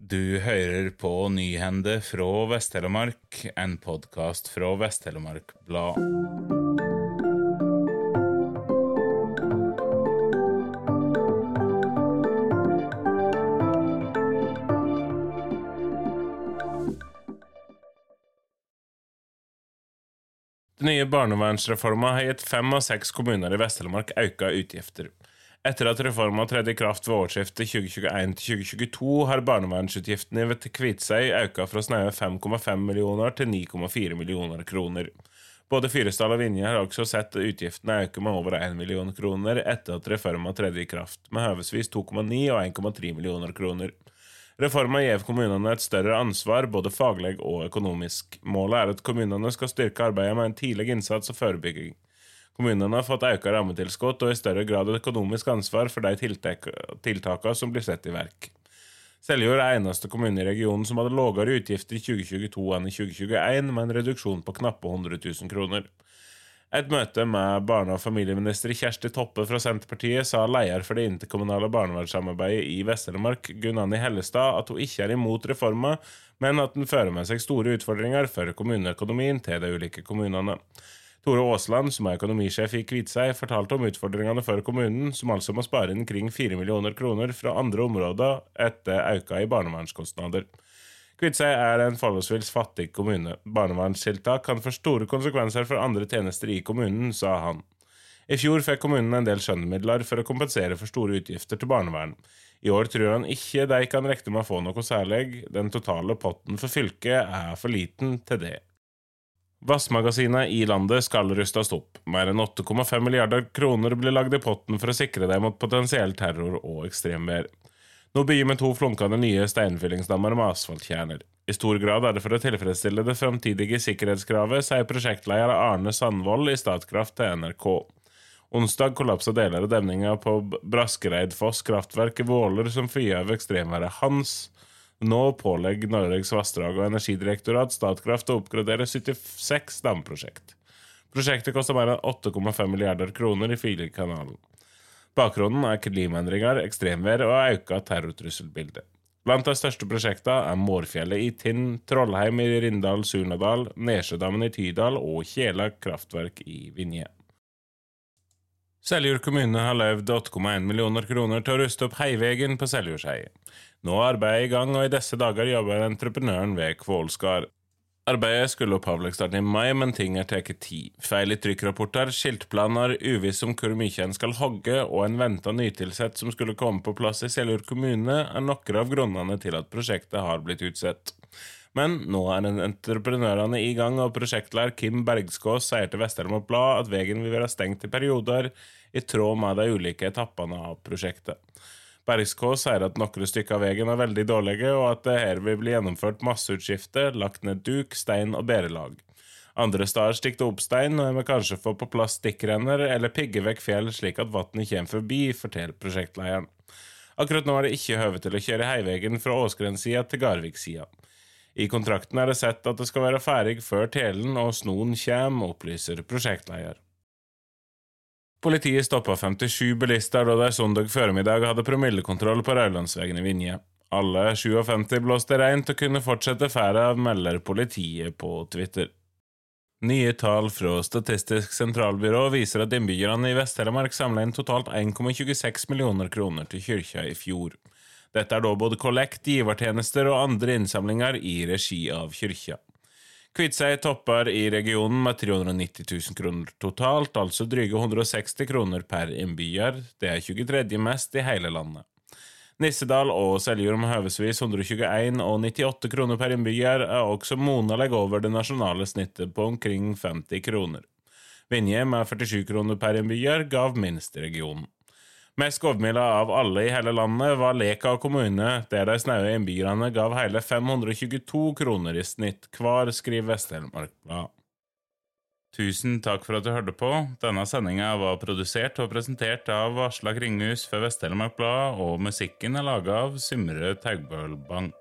Du hører på Nyhende fra Vest-Telemark, en podkast fra Vest-Telemark Blad. Den nye barnevernsreforma har gitt fem av seks kommuner i Vest-Telemark økte utgifter. Etter at reforma tredde i kraft ved årsskiftet 2021-2022, har barnevernsutgiftene ved Kviteseid økt fra snaue 5,5 millioner til 9,4 millioner kroner. Både Fyresdal og Vinje har også sett utgiftene øke med over 1 million kroner etter at reforma tredde i kraft, med høvesvis 2,9 og 1,3 millioner kroner. Reforma gir kommunene et større ansvar, både faglig og økonomisk. Målet er at kommunene skal styrke arbeidet med en tidlig innsats og forebygging. Kommunene har fått økt rammetilskudd og i større grad økonomisk ansvar for de tiltakene som blir satt i verk. Seljord er eneste kommune i regionen som hadde lavere utgifter i 2022 enn i 2021, med en reduksjon på knappe 100 000 kroner. Et møte med barne- og familieminister Kjersti Toppe fra Senterpartiet sa leder for det interkommunale barnevernssamarbeidet i Vest-Telemark, Gunn-Anni Hellestad, at hun ikke er imot reforma, men at den fører med seg store utfordringer for kommuneøkonomien til de ulike kommunene. Tore Aasland, som er økonomisjef i Kviteseid, fortalte om utfordringene for kommunen, som altså må spare inn kring 4 millioner kroner fra andre områder etter auka i barnevernskostnader. Kviteseid er en forholdsvis fattig kommune. Barnevernstiltak kan få store konsekvenser for andre tjenester i kommunen, sa han. I fjor fikk kommunen en del skjønnmidler for å kompensere for store utgifter til barnevern. I år tror han ikke de kan regne med å få noe særlig. Den totale potten for fylket er for liten til det. Vassmagasinene i landet skal rustes opp. Mer enn 8,5 milliarder kroner blir lagd i potten for å sikre dem mot potensiell terror og ekstremvær. Nå vi to flunkende nye steinfyllingsdammer med asfaltkjerner. I stor grad er det for å tilfredsstille det framtidige sikkerhetskravet, sier prosjektleder Arne Sandvold i Statkraft til NRK. Onsdag kollapsa deler av demninga på Braskereidfoss kraftverk i Våler som følge av ekstremværet Hans. Nå pålegger Norges vassdrag- og energidirektorat Statkraft å oppgradere 76 damprosjekt. Prosjektet koster mer enn 8,5 milliarder kroner, ifølge kanalen. Bakgrunnen er klimaendringer, ekstremvær og økt terrortrusselbilde. Blant de største prosjektene er Mårfjellet i Tinn, Trollheim i Rindal-Surnadal, Nesjødammen i Tydal og Kjela kraftverk i Vinje. Seljord kommune har løyvd 8,1 millioner kroner til å ruste opp Heivegen på Seljordseiet. Nå er arbeidet i gang, og i disse dager jobber entreprenøren ved Kvålskar. Arbeidet skulle opphavlig starte i mai, men ting har tatt tid. Feil i trykkrapporter, skiltplaner, uviss om hvor mye en skal hogge, og en venta nytilsett som skulle komme på plass i Seljord kommune, er noen av grunnene til at prosjektet har blitt utsatt. Men nå er entreprenørene i gang, og prosjektleder Kim Bergskås sier til Vest-Telemark Blad at veien vil være stengt i perioder, i tråd med de ulike etappene av prosjektet. Bergskås sier at noen stykker av veien er veldig dårlige, og at det her vil bli gjennomført masseutskifte, lagt ned duk, stein og bærelag. Andre steder stikker det opp stein, og en vil kanskje få på plass stikkrenner eller pigge vekk fjell slik at vannet kommer forbi, forteller prosjektlederen. Akkurat nå er det ikke høve til å kjøre heivegen fra Åsgren-sida til Garvik-sida. I kontrakten er det sett at det skal være ferdig før telen og snoen kommer, opplyser prosjektleder. Politiet stoppa 57 bilister da de søndag formiddag hadde promillekontroll på Raulandsvegen i Vinje. Alle 57 blåste reint og kunne fortsette ferda, melder politiet på Twitter. Nye tall fra Statistisk sentralbyrå viser at innbyggerne i Vest-Telemark samla inn totalt 1,26 millioner kroner til kyrkja i fjor. Dette er da både kollekt, givertjenester og andre innsamlinger i regi av kyrkja. Kviteseid topper i regionen med 390 000 kroner totalt, altså dryge 160 kroner per innbygger. Det er 23. mest i hele landet. Nissedal og Seljord med høvesvis 121 og 98 kroner per innbygger er også monaleg over det nasjonale snittet på omkring 50 kroner. Vinje med 47 kroner per innbygger gav minst i regionen. Mest gavmilde av alle i hele landet var Leka kommune, der de snaue innbyggerne gav hele 522 kroner i snitt hver, skriver Vest-Telemark Blad. Tusen takk for at du hørte på. Denne sendinga var produsert og presentert av Aslak Kringhus for Vest-Telemark Blad, og musikken er laga av Symre Taugbølbang.